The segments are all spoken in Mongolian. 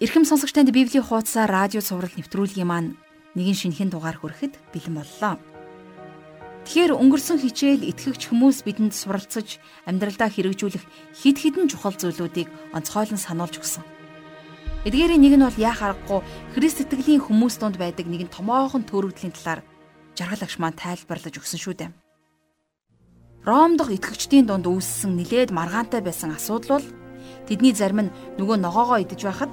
Ирхэм сонсогч танд Библийн хуудасаар радио цуврал нэвтрүүлгийн маань нэгэн шинэхэн дугаар хүрэхэд бэлэн боллоо. Тэгэхээр өнгөрсөн хичээл итгэгч хүмүүс бидэнд суралцаж амьдралдаа хэрэгжүүлэх хид хідэн чухал зүйлүүдийг онцгойлон сануулж өгсөн. Эдгээрийн нэг нь бол яа харахгүй Христ итгэлийн хүмүүс донд байдаг нэгэн томоохон төрөгдлийн талаар жаргалагч маань тайлбарлаж өгсөн шүү дээ. Ром дахь итгэгчдийн дунд үүссэн нилээд маргаантай байсан асуудал бол тэдний зарим нь нөгөө ногоогоо идэж байхад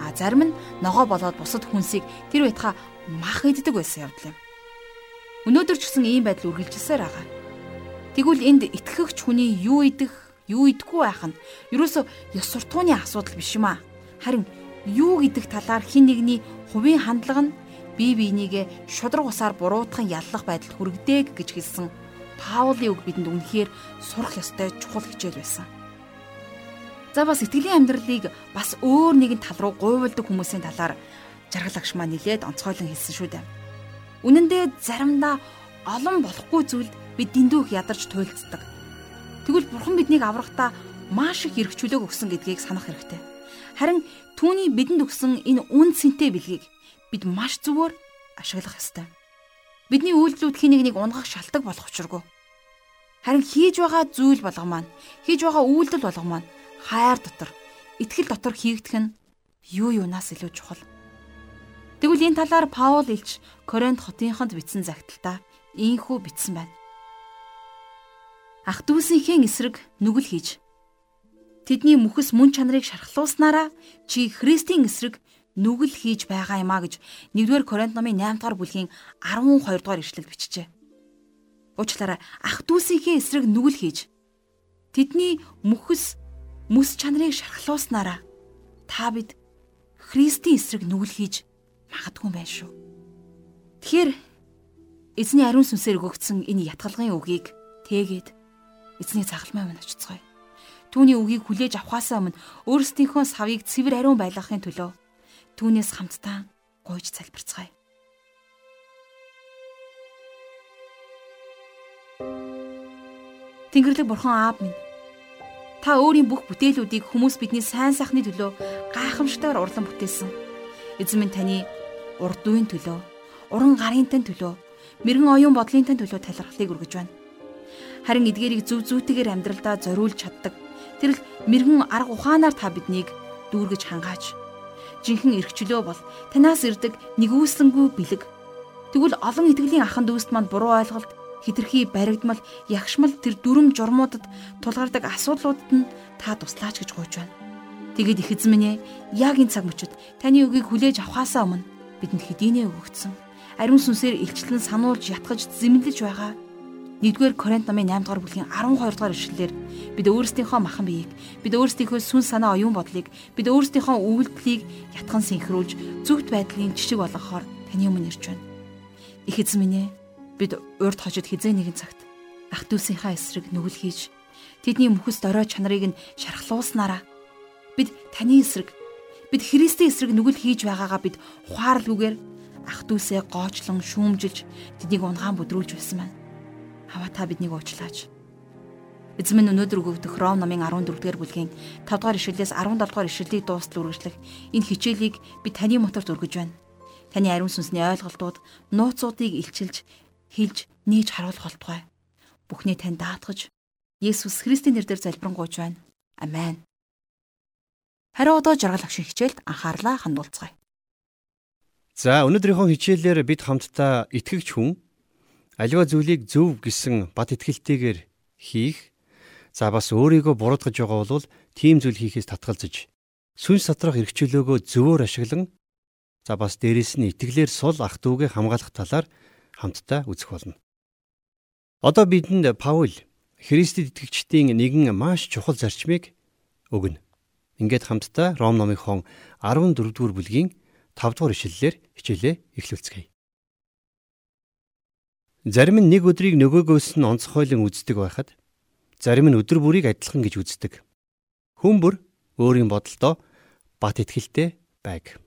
А зарим нь ногоо болоод бусад хүнсийг тэр байтха мах иддэг байсан явдал юм. Өнөөдөр ч гэсэн ийм байдал үргэлжилсээр байгаа. Тэгвэл энд итгэгч хүний юу идэх, юу идэхгүй байх нь ерөөсө ёс суртахууны асуудал биш юм аа. Харин юу гэдэг талаар хин нэгний хувийн хандлага нь бие биенийгээ шудраг усаар буруутхан яллах байдалд хүргэдэг гэж хэлсэн Паулийн үг бидэнд үнэхээр сурах ёстой чухал хичээл байсан. За бас итгэлийн амьдралыг бас өөр нэгэн тал руу гуйвалдаг хүмүүсийн талаар жаргалагч маань нилээд онцгойлон хэлсэн шүү дээ. Үнэн дээр заримдаа олон болохгүй зүйлд бид дэндүүх ядарч туйлддаг. Тэгвэл бурхан биднийг аврахдаа маш их эргчүүлэг өгсөн гэдгийг санах хэрэгтэй. Харин түүний бидэнд өгсөн энэ үн цэнтэй бэлгийг бид маш зөвөр ашиглах ёстой. Бидний үйлдэлүүд хин нэг нэг унгах шалтак болох учиргүй. Харин хийж байгаа зүйл болго маань, хийж байгаа үйлдэл болго маань хайр дотор, итгэл дотор хийгдэх нь юу юунаас илүү чухал. Тэгвэл энэ талаар Паул илч Коринт хотынхонд бичсэн загталтаа ийхүү бичсэн байна. Ах дүүсийнхээ эсрэг нүгэл хийж тэдний мөхс мөн чанарыг шархлуулснараа чи Христийн эсрэг нүгэл хийж байгаа юмаа гэж 1-р Коринт номын 8 дугаар бүлгийн 12 дугаар ишлэлд бичжээ. Уучлаарай ах дүүсийнхээ эсрэг нүгэл хийж тэдний мөхс мэс чанарыг шархлууснараа та бид Христийн эсрэг нүгэл хийж магадгүй байх шүү. Тэгэхээр эзний ариун сүнсээр өгөгдсөн энэ ятгалгын үгийг тээгээд эзний загалмай өмнө очицгоё. Түүний үгийг хүлээж авахаасаа өмнө өөрсдийнхөө савыг цэвэр ариун байлгахын төлөө түүнээс хамтдаа гуйж залбирцгаая. Тэнгэрлэг бурхан аав минь Та өөрийн бүх бүтээлүүдийг хүмүүс бидний сайн сайхны төлөө гайхамшигтайгаар урлан бүтээсэн. Эзэн минь таны урд үеийн төлөө, уран гарын тань төлөө, мэрэгэн оюун бодлын тань төлөө талархлыг өргөж байна. Харин эдгээрийг зүв зүйтэйгээр амьдралдаа зориулж чаддаг. Тэр л мэрэгэн арга ухаанаар та биднийг дүүргэж хангааж. Жинхэнэ эрхчлөө бол танаас ирдэг нэгүүлсэнгүй бэлэг. Тэгвэл олон итгэлийн ахын дүүст манд буруу ойлголт хитрхи баригдмал, ягшмал тэр дүрм журмуудад тулгардаг асуудлуудад нь та туслаач гэж гуйж байна. Тэгэд их эзэн минь яг энэ цаг мөчид таны үгийг хүлээж авахаасаа өмнө бидэнд хэдийнэ өгөгдсөн. Ариун сүнсээр илчлэн сануулж ятгаж зэмлэж байгаа. 1-р Коринт номын 8 дугаар бүлгийн 12 дугаар ишлэлээр бид өөрсдийнхөө махан биеийг, бид өөрсдийнхөө сүн санаа оюун бодлыг, бид өөрсдийнхөө үйлдэлийг ятхан синхруулж зөвхт байдлын жишг болгохоор таны өмнө ирж байна. Их эзэн минь Бид урд хожид хизээ нэгэн цагт ах дүүсийнхаа эсрэг нүгэл хийж тэдний мөхөс дорой чанарыг нь шархлуулснараа бид таны эсрэг бид Христийн эсрэг нүгэл хийж байгаагаа бид ухаарлгүйгээр ах дүүсээ гоочлон шүүмжилж тэднийг унгаан бүдрүүлж байсан байна. Хава та биднийг уучлаач. Эзэн минь өнөөдөр өгөгдөх Ром номын 14-р бүлгийн 5 дугаар ишлэлээс 17 дугаар ишлэлийг дуустал үргэлжлэх энэ хичээлийг би таны моторт өргөж байна. Таны ариун сүнсний ойлголтууд нууцуудыг илчилж хэлж нээж харуулах болтугай. Бүхний тань даатгаж Есүс Христийн нэрээр залбирanгуйж байна. Амен. Харин одоо жаргал агшин хичээлд анхаарлаа хандуулцгаая. За өнөөдрийнхөө хичээлээр бид хамтдаа итгэгч хүн аливаа зүйлийг зөв гэсэн бат итгэлтэйгээр хийх за бас өөрийгөө буруудгаж байгаа бол тийм зүйл хийхээс татгалзаж сүнс татрах эрхчлөөгөө зөвөр ашиглан за бас дээрэс нь итгэлээр сул ах トゥ угээ хамгаалах талаар хамтдаа үзэх болно. Одоо бидэнд Паул Христэд итгэгчдийн нэгэн маш чухал зарчмыг өгнө. Ингээд хамтдаа Ром номынхон 14-р бүлгийн 5-р ишлэлээр хичээлээ эхлүүлцгээе. Зарим нь нэг өдрийг нөгөөгөөс нь онцгойлон үздэг байхад зарим нь өдөр бүрийг адилхан гэж үздэг. Хүмбэр өөрийн бодолдоо бат итгэлтэй байг.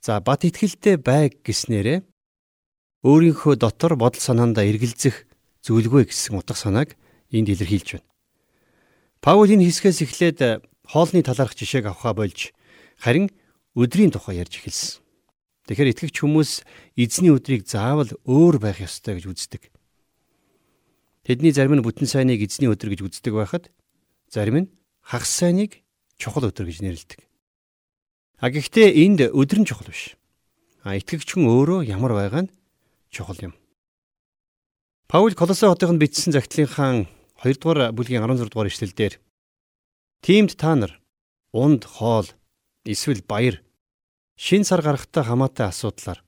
За бат итгэлтэй байг гэснээрээ өөрийнхөө дотор бодол санаандаа эргэлзэх зүйлгүй гэсэн утга санааг энд илэрхийлж байна. Паул энэ хэсгээс эхлээд хоолны талаарх жишээг авахаа болж Харин өдрийн тухай ярьж эхэлсэн. Тэгэхээр итгэгч хүмүүс эзний өдрийг заавал өөр байх ёстой гэж үздэг. Тэдний зарим нь бүтэн сайныг эзний өдөр гэж үздэг байхад зарим нь хагас сайныг чухал өдөр гэж нэрлэдэг. А гэхдээ энд өдөр нь чухал биш. А итгэгч хүн өөрөө ямар байгаа нь чухал юм. Паул Колосой хотынд бичсэн загтлынхаа 2 дугаар бүлгийн 16 дугаар ишлэлдэр Тимд та нар унд хоол эсвэл баяр шин сар гарахтаа хамаатай асуудлаар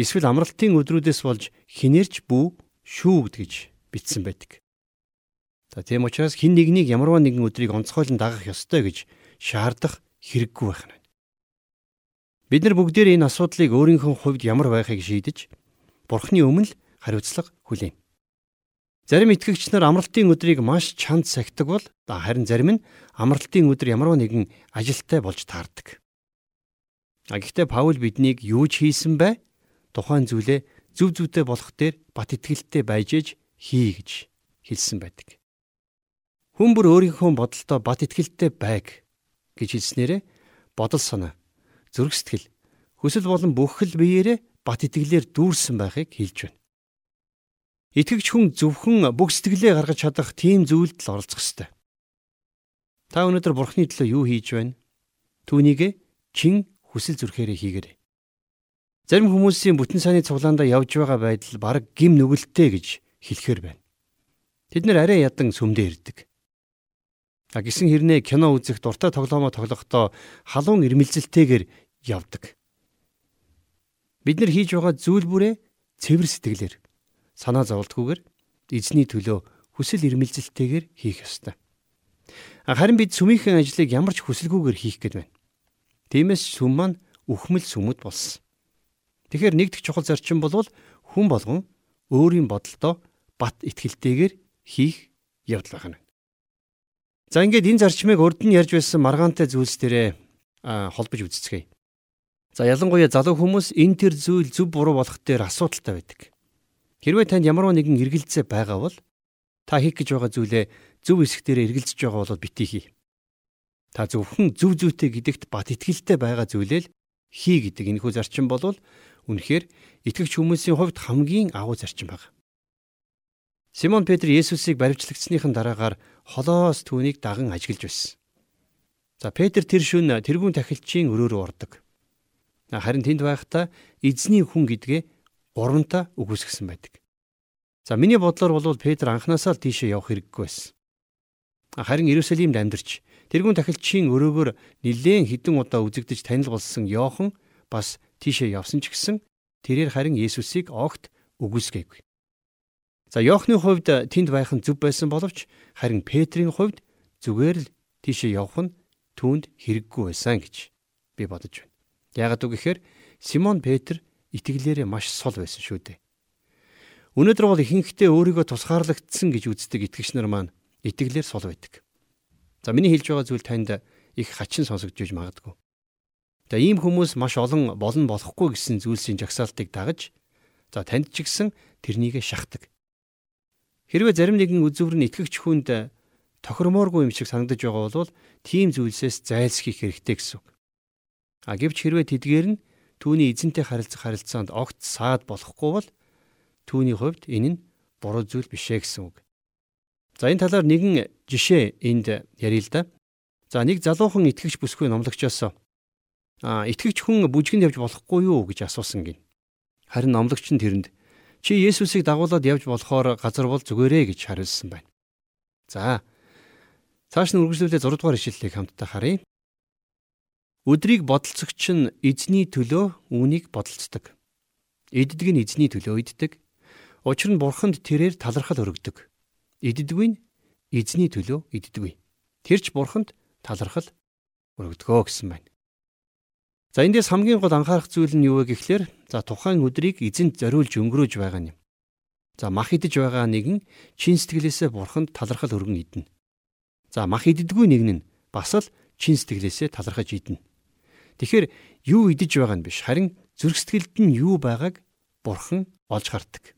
эсвэл амралтын өдрүүдээс болж хинэрч бүү шүүгд гэж бичсэн байдаг. За тийм учраас хин нэгнийг ямарваа нэгэн өдрийг онцгойлон дагах ёстой гэж шаардах хэрэггүй байх нь. Бид нар бүгдээр энэ асуудлыг өөрийнхөө хувьд ямар байхыг шийдэж Бурхны өмнө хариуцлага хүлээн. Зарим итгэгч нар амралтын өдрийг маш чанд сахидаг бол харин зарим нь амралтын өдөр ямарваа нэгэн ажилтай болж таардаг. А гэхдээ Паул биднийг юу ч хийсэн бай тухайн зүйлээ зүв зүйтэй болох дээр бат итгэлтэй байж ээж хий гэж хэлсэн байдаг. Хүн бүр өөрийнхөө бодолдоо бат итгэлтэй байг гэж хэлснээрээ бодол санаа, зүрх сэтгэл, хүсэл болон бүх л биеэрээ бат итгэлээр дүүрсэн байхыг хэлж байна. Итгэгч хүн зөвхөн бүх сэтгэлээ гаргаж чадах тийм зүйлд л оролцох ёстой. Та өнөөдөр Бурхны төлөө юу хийж байна? Түүнийг чин хүсэл зүрхээрээ хийгээрэй. Зарим хүмүүсийн бүтэн саяны цуглаандаа явж байгаа байдал баг гим нүгэлттэй гэж хэлэхээр байна. Тэд нэр арай ядан сүмдээ ирдэг. А гисэн хэрнээ кино үзэх дуртай тоглоомоо тоглохдоо халуун ирмэлзэлтэйгээр явдаг. Бид нар хийж байгаа зүйл бүрээ цэвэр сэтгэлээр санаа зовлтгүйгээр эзний төлөө хүсэл ирмэлзэлтэйгээр хийх ёстой. Харин бид сүмийнхэн ажлыг ямар ч хүсэлгүйгээр хийх гээд байна. Тиймээс сүм маань үхмэл сүмэд болсон. Тэгэхээр нэгдэх чухал зарчим бол хүн болгон өөрийн бодолдоо бат итгэлтэйгээр хийх явдал байна. За ингээд энэ зарчмыг урд нь ярьж байсан маргаантай зүйлс дээрээ холбож үзцгээе. За ялангуяа залуу хүмүүс энэ төр зүйл зөв буруу болох дээр асуудалтай байдаг. Хэрвээ танд ямар нэгэн эргэлзээ байгаа бол та хийх гэж байгаа зүйлээ зөв хэсэг дээр эргэлзэж байгаа бол битгий хий. Та зөвхөн зүв зүйтэй гэдэгт бат итгэлтэй байгаа зүйлээ л хий гэдэг энэхүү зарчим бол үнэхээр итгэгч хүмүүсийн хувьд хамгийн агуу зарчим баг. Симон Петр Есүсийг баривчлагдсныхан дараагаар холоос түүнийг даган ажиглаж байсан. За Петр тэр шүн тэрүүн тахилчийн өрөөрөө ордог. Харин тэнд байхдаа эзний хүн гэдгээ гуравнта үгүйсгсэн байдаг. За миний бодлоор бол Петр анханасаа л тийшээ явах хэрэггүй байсан. Харин Иерусалимд амьдарч тэрүүн тахилчийн өрөөгөр нилээн хідэн удаа үзэгдэж танил болсон Йохан бас тийшээ явсан ч гэсэн тэрээр харин Есүсийг огт үгүйсгээгүй. За Йохны хувьд тэнд байх нь зөв байсан боловч харин Петрийн хувьд зүгээр л тийшээ явах нь түүнд хэрэггүй байсан гэж би бодож байна. Яагад үг гэхээр Симон Петр итгэлээрээ маш сул байсан шүү дээ. Өнөөдөр бол ихэнхдээ өөрийгөө тусгаарлагдсан гэж үздэг итгэгч нар маань итгэлээр сул байдаг. За миний хэлж байгаа зүйл танд их хачин сонсогдож магадгүй. За ийм хүмүүс маш олон болон болохгүй гэсэн зүйлсийн жагсаалтыг дагаж за танд ч гэсэн тэрнийг шахдаг. Хэрвээ зарим нэгэн үзүүр нь итгэгч хүнд тохиромооргүй юм шиг санагдаж байгаа бол тийм зүйлсээс зайлсхийх хэрэгтэй гэсэн. А гэвч хэрвээ тэдгээр нь түүний эзэнтэй харилцах харилцаанд огт саад болохгүй бол түүний хувьд энэ нь буруу зүйл бишээ гэсэн үг. За энэ талаар нэгэн жишээ энд ярил л да. За нэг залуухан итгэгч бүсгүй номлогчоос а итгэгч хүн бүжгэнд явж болохгүй юу гэж асуусан гин. Харин номлогч нь тэрэнд чи Есүсийг дагуулад явж болохоор газар бол зүгээрээ гэж хариулсан байна. За цааш нь үргэлжлүүлээ 6 дугаар ишлэлийг хамтдаа харъя. Өдрийг бодолцогч нь эзний төлөө үүнийг бодолцдог. Иддэг нь эзний төлөө иддэг. Учир нь бурханд тэрээр талархал өргөдөг иддэггүй нь эзний төлөө иддэггүй. Тэрч бурханд талархал өргөдгөө гэсэн байна. За эндээс хамгийн гол анхаарах зүйл нь юу вэ гэхлээр за тухайн өдрийг эзэнт зориулж өнгөрөөж байгаа юм. За мах идэж байгаа нэгэн чин сэтгэлээсээ бурханд талархал өргөн идэнэ. За мах иддэггүй нэгэн нь бас л чин сэтгэлээсээ талархаж идэнэ. Тэгэхээр юу идэж байгаа нь биш харин зүрх сэтгэлд нь юу байгааг бурхан олж хардаг.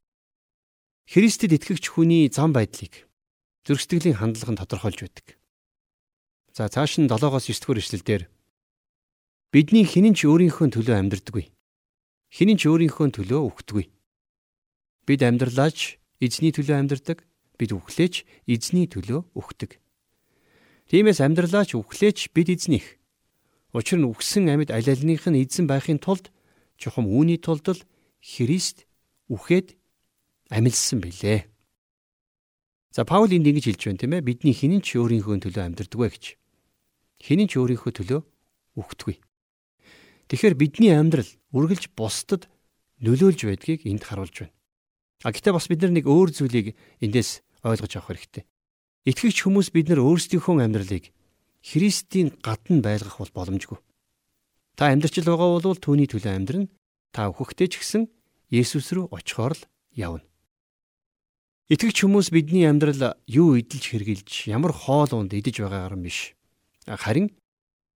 Христэд итгэгч хүний зам байдлыг зүрх сэтгэлийн хандлаганд тодорхойлж байдаг. За цааш нь 7-оос 9 дугаар ишлэлдэр Бидний хинэн ч өөрийнхөө төлөө амьдрдаггүй. Хинэн ч өөрийнхөө төлөө үхдэггүй. Бид амьдралаач эзний төлөө амьдрдаг. Бид үхлээч эзний төлөө үхдэг. Тиймээс амьдралаач үхлээч бид эзнийх. Учир нь үхсэн амьд аль альнийх нь эзэн байхын тулд чухам үүний тулд л Христ үхээд амилсан билээ. За Паул энд ингэж хэлж байна тийм ээ бидний хинэн ч өөрийнхөө төлөө амьдрдаг вэ гэж. Хинэн ч өөрийнхөө төлөө үхдэггүй. Тэгэхээр бидний амьдрал үргэлж бусдад нөлөөлж байдгийг энд харуулж байна. А гэтээ бас бид нар нэг өөр зүйлийг эндээс ойлгож авах хэрэгтэй. Итгэгч хүмүүс бид нар өөрсдийнхөө амьдралыг Христийн гадна байлгах бол боломжгүй. Та амьдрчил байгаа бол түүний төлөө амьдрна. Та өөхөхдөө ч гэсэн Есүс рүү очихоор л явна. Итгэгч хүмүүс бидний амьдрал юу идэлж хэрглэж ямар хоол унд идэж байгаагаар биш. Харин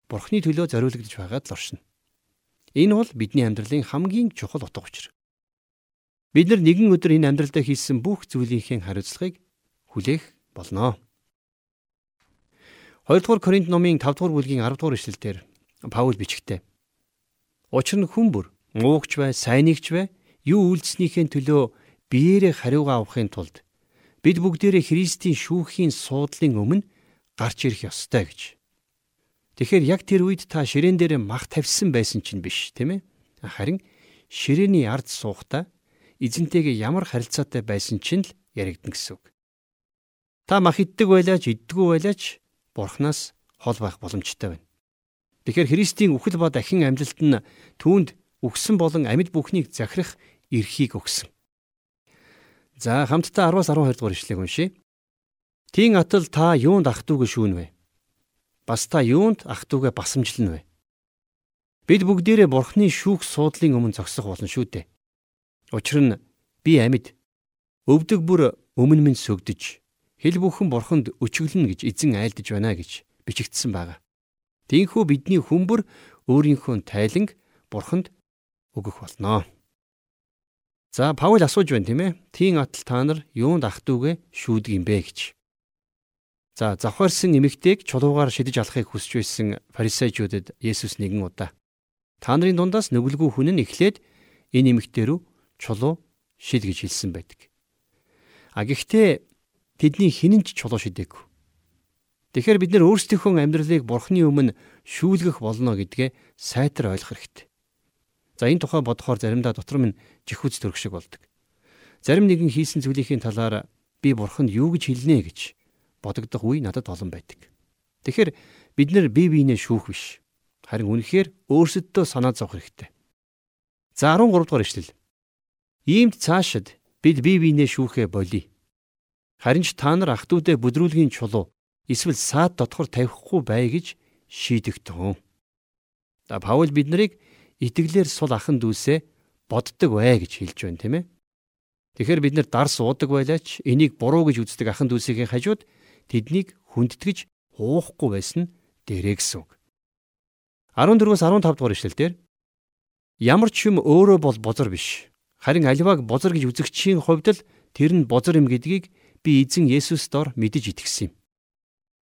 Бурхны төлөө зориулагдж байгаад л оршино. Энэ бол бидний амьдралын хамгийн чухал утга учир. Бид нар нэгэн өдөр энэ амьдралдаа хийсэн бүх зүйлийнхээ хариуцлагыг хүлээх болно. 2 дугаар Коринт номын 5 дугаар бүлгийн 10 дугаар эшлэлдэр Паул бичгтээ. Учир нь хүн бүр муугч бай, сайнигч бай, юу үйлдэснийхээ төлөө биеэрээ хариугаа авахын тулд бид бүгдээрээ Христийн шүүхийн суудлын өмнө гарч ирэх ёстой гэж. Тэгэхээр яг тэр үед та ширээн дээр мах тавьсан байсан чинь биш, тийм ээ? Харин ширээний ард суухдаа эзэнтэйгээ ямар харилцаатай байсан чинь л яригдана гэсэн үг. Та мах иддэг байлаач, иддэггүй байлаач Бурханаас хол байх боломжтой байна. Тэгэхээр Христийн үхэл ба дахин амьлалт нь түүнд үгсэн болон амьд бүхнийг захирах эрхийг өгсөн. За хамтдаа 10-аас 12 дугаар ишлэгийг уншийе. Тийн атал та юунд ах トゥ уг шүүн вэ? Бас та юунд ах トゥ уг басамжлна вэ? Бид бүгдээрээ Бурхны шүүх суудлын өмнө зогсох болно шүү дээ. Учир нь би амьд өвдөг бүр өмнө минь сөгдөж хэл бүхэн Бурханд өчөглөнө гэж эзэн айлдж байна гэж бичигдсэн байна. Тиймээс бидний хүмбэр өөрийнхөө тайланг Бурханд өгөх болно. За Паул асууж байна тийм ээ. Тийн атал та нар юунд ах トゥ угэ шүүдэг юм бэ гэж. За завхаарсан эмэгтэйг чулуугаар шидэж алахыг хүсэж байсан фарисеучудад Есүс нэгэн удаа та нарын дундаас нүгэлгүй хүн нь эхлээд энэ эмэгтэй рүү чулуу шид гэж хэлсэн байдаг. А гэхдээ тэдний хинэн ч чулуу шидээгүй. Тэгэхээр бид нар өөрсдийнхөө амьдралыг Бурхны өмнө шүүлгэх болно гэдгээ сайтар ойлгох хэрэгтэй. За энэ тухай бодохоор заримдаа дотор минь жихүүц төрөх шиг болдог. Зарим нэгэн хийсэн зүйлийн талаар би бурханд юу гэж хэлнэ гэж бодогдох үе надад олон байдаг. Тэгэхээр бид нар бие биенээ шүүх биш. Харин үнэхээр өөрсөддөө санаа зовх хэрэгтэй. За 13 дугаар ишлэл. Иймд цаашид бид бие биенээ шүүхэ болий. Харин ч та нар ах トゥ удаа бүдрүүлгийн чулуу эсвэл саад дотгор тавихгүй бай гэж шийдэгтэн. За Паул бид нарыг итгэлээр сул ахан дүүсээ боддог бай гэж хэлж байна тийм ээ. Тэгэхээр бид нар дар суудаг байлаач энийг буруу гэж үздэг ахан дүүсийн хажууд тэднийг хүндэтгэж хуухгүй байсан дээрээ гэсэн үг. 14-өөс 15 дугаар ишлэлдэр ямар ч юм өөрөө бол бозор биш. Харин аливааг бозор гэж үзэгчийн хувьд л тэр нь бозор юм гэдгийг би эзэн Есүс дор мэдэж итгэсэн юм.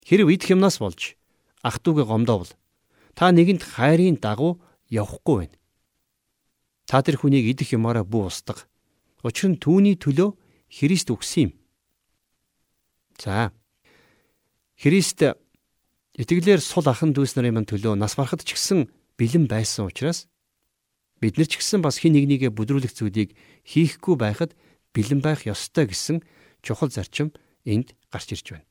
Хэрв идэх юмнаас болж ах トゥ угээ гомдоовол та нэгэнд хайрын дагуу явахгүй байна. Та тэр хүнийг идэх юмараа бүү устдаг. Учир нь түүний төлөө Христ өгсөн юм. За. Христ итгэлээр сул ахан дүүс нарын төлөө нас барахад ч гэсэн бэлэн байсан учраас бид нар ч гэсэн бас хин нэг нэгэ бүдрүүлэх зүйлийг хийхгүй байхад бэлэн байх ёстой гэсэн чухал зарчим энд гарч ирж байна.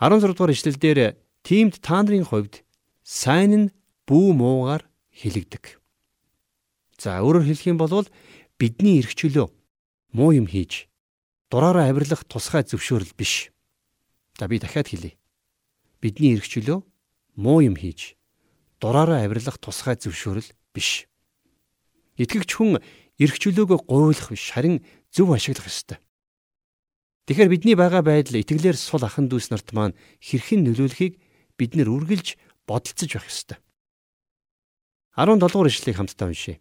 16 дугаар ишлэлдэр тиймд та нарын хувьд сайн нь бүү муугаар хилэгдэг. За өөрөөр хэлэх юм бол бидний эрх чөлөө муу юм хийж дураараа авирлах тусгай зөвшөөрөл биш. За би дахиад хэлье. Бидний эрх чөлөө муу юм хийж дураараа авирлах тусгай зөвшөөрөл биш. Итгэгч хүн эрх чөлөөгөө гуйлах биш харин зөв ашиглах ёстой. Тэгэхээр бидний байгаа байдал итгэлээр сул ахан дүүс нарт маань хэрхэн нөлөөлөхийг бид нэр үргэлж бодолцож байх ёстой. 17 дугаар ишлэгийг хамтдаа уншъя.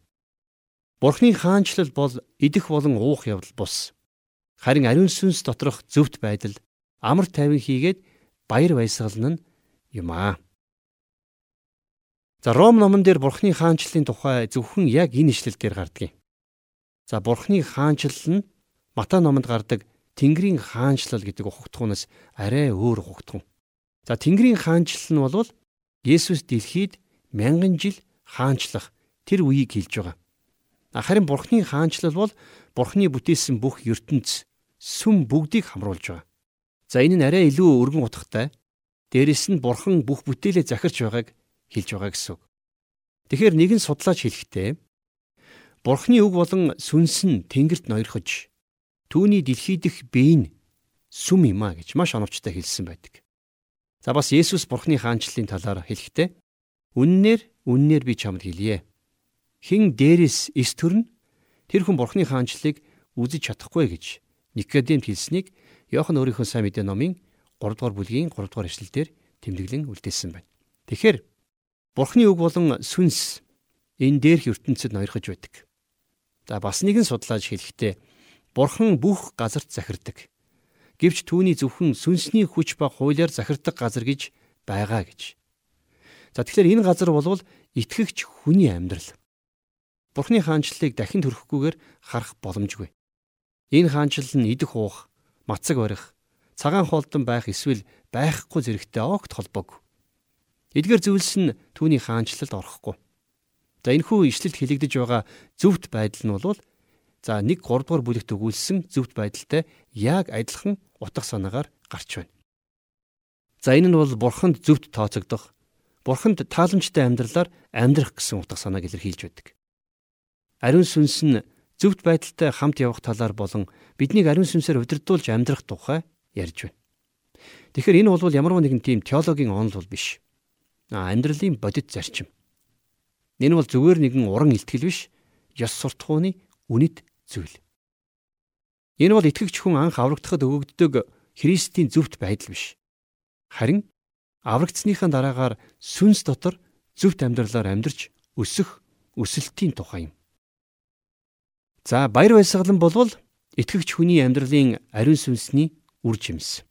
Бурхны хаанчлал бол идэх болон уух явдал бус. Харин ариун сүнс доторх зөвхт байдал амар тайван хийгээд баяр баясгалан нь юм аа. За Ром номон дээр Бурхны хаанчлалын тухай зөвхөн яг энэ ишлэл дээр гардгийг. За Бурхны хаанчлал нь Матай номонд гардаг Тэнгэрийн хаанчлал гэдэг ухагтхуунаас арай өөр ухагтхуун. За Тэнгэрийн хаанчлал нь бол Есүс дэлхийд мянган жил хаанчлах тэр үеийг хэлж байгаа. Харин Бурхны хаанчлал бол Бурхны бүтээсэн бүх ертөнц сүм бүгдийг хамруулж байгаа. За энэ нь арай илүү өргөн утгатай. Дээрэс нь Бурхан бүх бүтээлээ захирч байгааг хэлж байгаа гэсэн үг. Тэгэхээр нэгэн судлаач хэлэхдээ Бурхны үг болон сүнс нь Тэнгэрт ноёрхож түүний дэлхий дэх бие нь сүм юм а гэж маш оновчтой хэлсэн байдаг. За бас Есүс Бурхны хаанчлалын талаар хэлэхдээ үннээр үннээр би чамд хэлье. Хин дээрээс эс төрн тэр хүн Бурхны хаанчлалыг үзэж чадахгүй гэж Никодемд хэлснийг Иохан өөрийнхөө сайн мэдээ номын 3 дугаар бүлгийн 3 дугаар эшлэлдэр тэмдэглэн үлдээсэн байна. Тэгэхээр Бурхны үг болон сүнс энэ дээрх ертөнцид ноёрхож байдаг. За бас нэгэн судлаач хэлэхдээ Бурхан бүх газарт захирдаг. Гэвч түүний зөвхөн сүнсний хүч ба хуулиар захирдаг газар гэж байгаа гэж. За тэгэхээр энэ газар болвол итгэгч хүний амьдрал. Бурхны хаанчлалыг дахин төрөхгүйгээр харах боломжгүй. Энэ хаанчлал нь идэх уух, мацаг барих, цагаан холдон байх эсвэл байхгүй зэрэгтэй огт холбоогүй. Эдгээр зүйлс нь түүний хаанчлалд орохгүй. За энэхүү ишлэлд хэлэгдэж байгаа зөвхт байдал нь бол за 1 3 дугаар бүлэгт өгүүлсэн зөвхт байдалтай яг адилхан утга санаагаар гарч байна. За энэ нь бол бурханд зөвхт тооцогдох, бурханд тааламжтай амьдралаар амьдрах гэсэн утга санааг илэрхийлж байдаг. Ариун сүнс нь зөвхт байдалтай хамт явах талаар болон биднийг ариун сүнсээр удирдуулж амьдрах тухай ярьж байна. Тэгэхээр энэ бол ямар нэгэн тийм теологийн онол бол биш амьдралын бодит зарчим. Энэ бол зүгээр нэгэн уран ихтгэл биш, ёс суртахууны үнэт зүйл. Энэ бол итгэгч хүн анх аврагдахад өгөгддөг Христийн зөвхт байдал биш. Харин аврагдсныхаа дараагаар сүнс дотор зөвхт амьдралаар амьдарч өсөх өсөлтийн тухай юм. За баяр баясгалан болвол итгэгч хүний амьдралын ариун сүнсний үр жимс.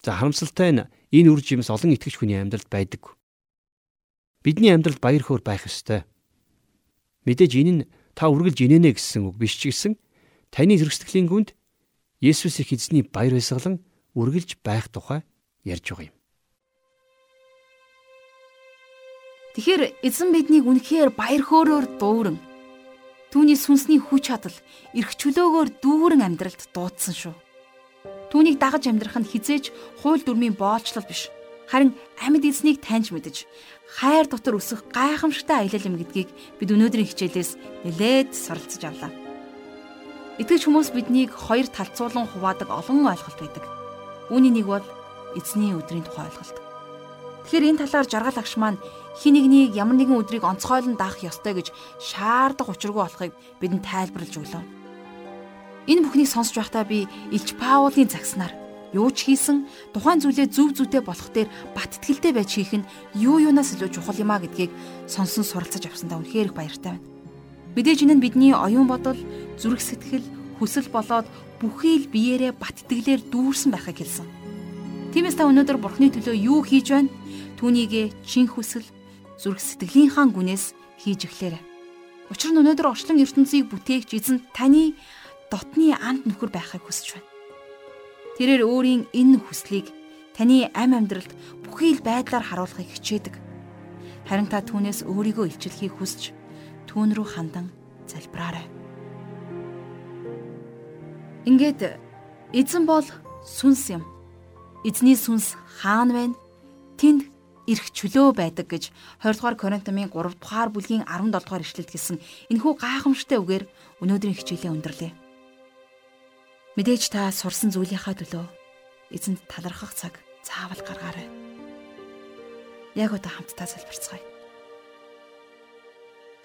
За харамсалтай нь энэ үр жимс олон итгэгч хүний амьдралд байдаг. Бидний амьдралд баяр хөөр байх ёстой. Мэдээж энэ нь та үргэлж инэнэ гэсэн үг биш ч гэсэн таны зөрчсдглийн гүнд Есүс их эзний баяр баясгалан үргэлж байх тухай ярьж байгаа юм. Тэгэхээр эзэн биднийг үнэхээр баяр хөөрөөр дууран түүний сүнсний хүч чадал эрх чөлөөгөөр дүүрэн амьдралд дуудсан шүү. Түүнийг дагаж амьдрах нь хизээж хууль дүрмийн боолчлол биш харин амьд эзнийг таньж мэдэж хайр дотор өсөх гайхамшигтай аялал юм гэдгийг бид өнөөдрийн хичээлээс нэлээд суралцж авлаа. Итгэж хүмүүс биднийг хоёр талцуулан хуваадаг олон ойлголт байдаг. Үүний нэг бол эзний өдрийн тухай ойлголт. Тэгэхээр энэ талаар жаргал агш маань хин нэгнийг ямар нэгэн өдрийг онцгойлон даах ёстой гэж шаардах учиргүй болохыг бидэнд тайлбарлаж өглөө. Энэ бүхнийг сонсож байхдаа би Илч Паулын загснаар юу ч хийсэн тухайн зүйлээ зөв зүйтэй болох дээр бат итгэлтэй байж хийх нь юу юунаас илүү чухал юм а гэдгийг сонсон суралцаж авсандаа үнэхээр их баяртай байна. Мэдээж энэ нь бидний оюун бодол, зүрх сэтгэл, хүсэл болоод бүхий л биеэрээ бат итгэлээр дүүрсэн байхыг хэлсэн. Тиймээс та өнөөдөр Бурхны төлөө юу хийж байна? Түүнийгэ чин хүсэл, зүрх сэтгэлийнхаа гүнээс хийж эхлээрэй. Учир нь өнөөдөр орчлон ертөнцийг бүтээгч эзэн таны дотны анд нөхөр байхыг хүсэж байна. Тэрээр өөрийн энэ хүслийг таны ам амьдралд бүхий л байдлаар харуулахыг хичээдэг. Харин та түүнээс өөрийгөө илчлэхийг хүсч түүн рүү хандан залбираарай. Ингээд эзэн бол сүнс юм. Эзний сүнс хаана байна? Тэнд эрх чөлөө байдаг гэж 20 дугаар Коринтомын 3 дугаар бүлгийн 17 дугаар ишлэлд хэлсэн энэхүү гайхамшигтай үгээр өнөөдрийн хичээлээ өндөрлөе. Мэдээж та сурсан зүйлийнхаа төлөө эзэнд талархах цаг заавал гаргаарай. Яг одоо хамтдаа залбирцгаая.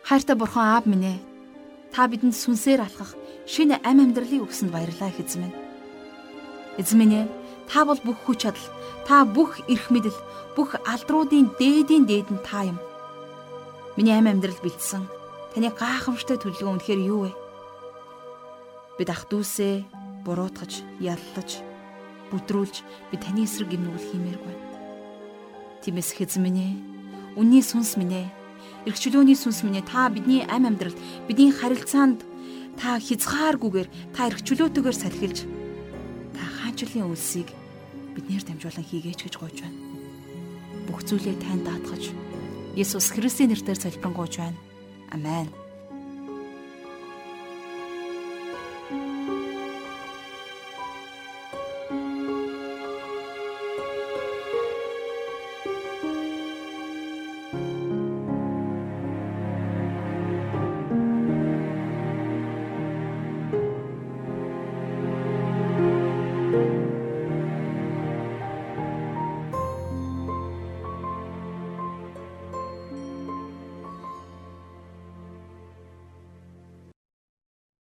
Хайртай бурхан аав минь ээ. Та бидэнд сүнсээр алхах шинэ ам амьдралыг өгсөнд баярлалаа. Эзэн минь ээ, та бол бүх хүч чадал, та бүх эрх мэдэл, бүх алдруудын дээдийн дээд нь та юм. Миний ам амьдрал бэлдсэн. Таны гайхамшигтай төлөвлөгөө үнэхээр юу вэ? Бид ах дүүсээ буруутгаж, яллаж, бүдрүүлж би таны эсрэг гимнүүл хиймээргүй. Тиймээс хэзэн минь ээ Үнний сүнс минь ээ. Иргчлөөний сүнс минь. Та бидний амь амьдралд, бидний харилцаанд та хязгааргүйгээр та иргчлөөтэйгээр салхилж та хаанчлалын үлсийг биднээр дамжуулан хийгээч гэж гуйж байна. Бүх зүйлээ танд даатгаж Есүс Христосийн нэрээр залбирanгуйж байна. Амен.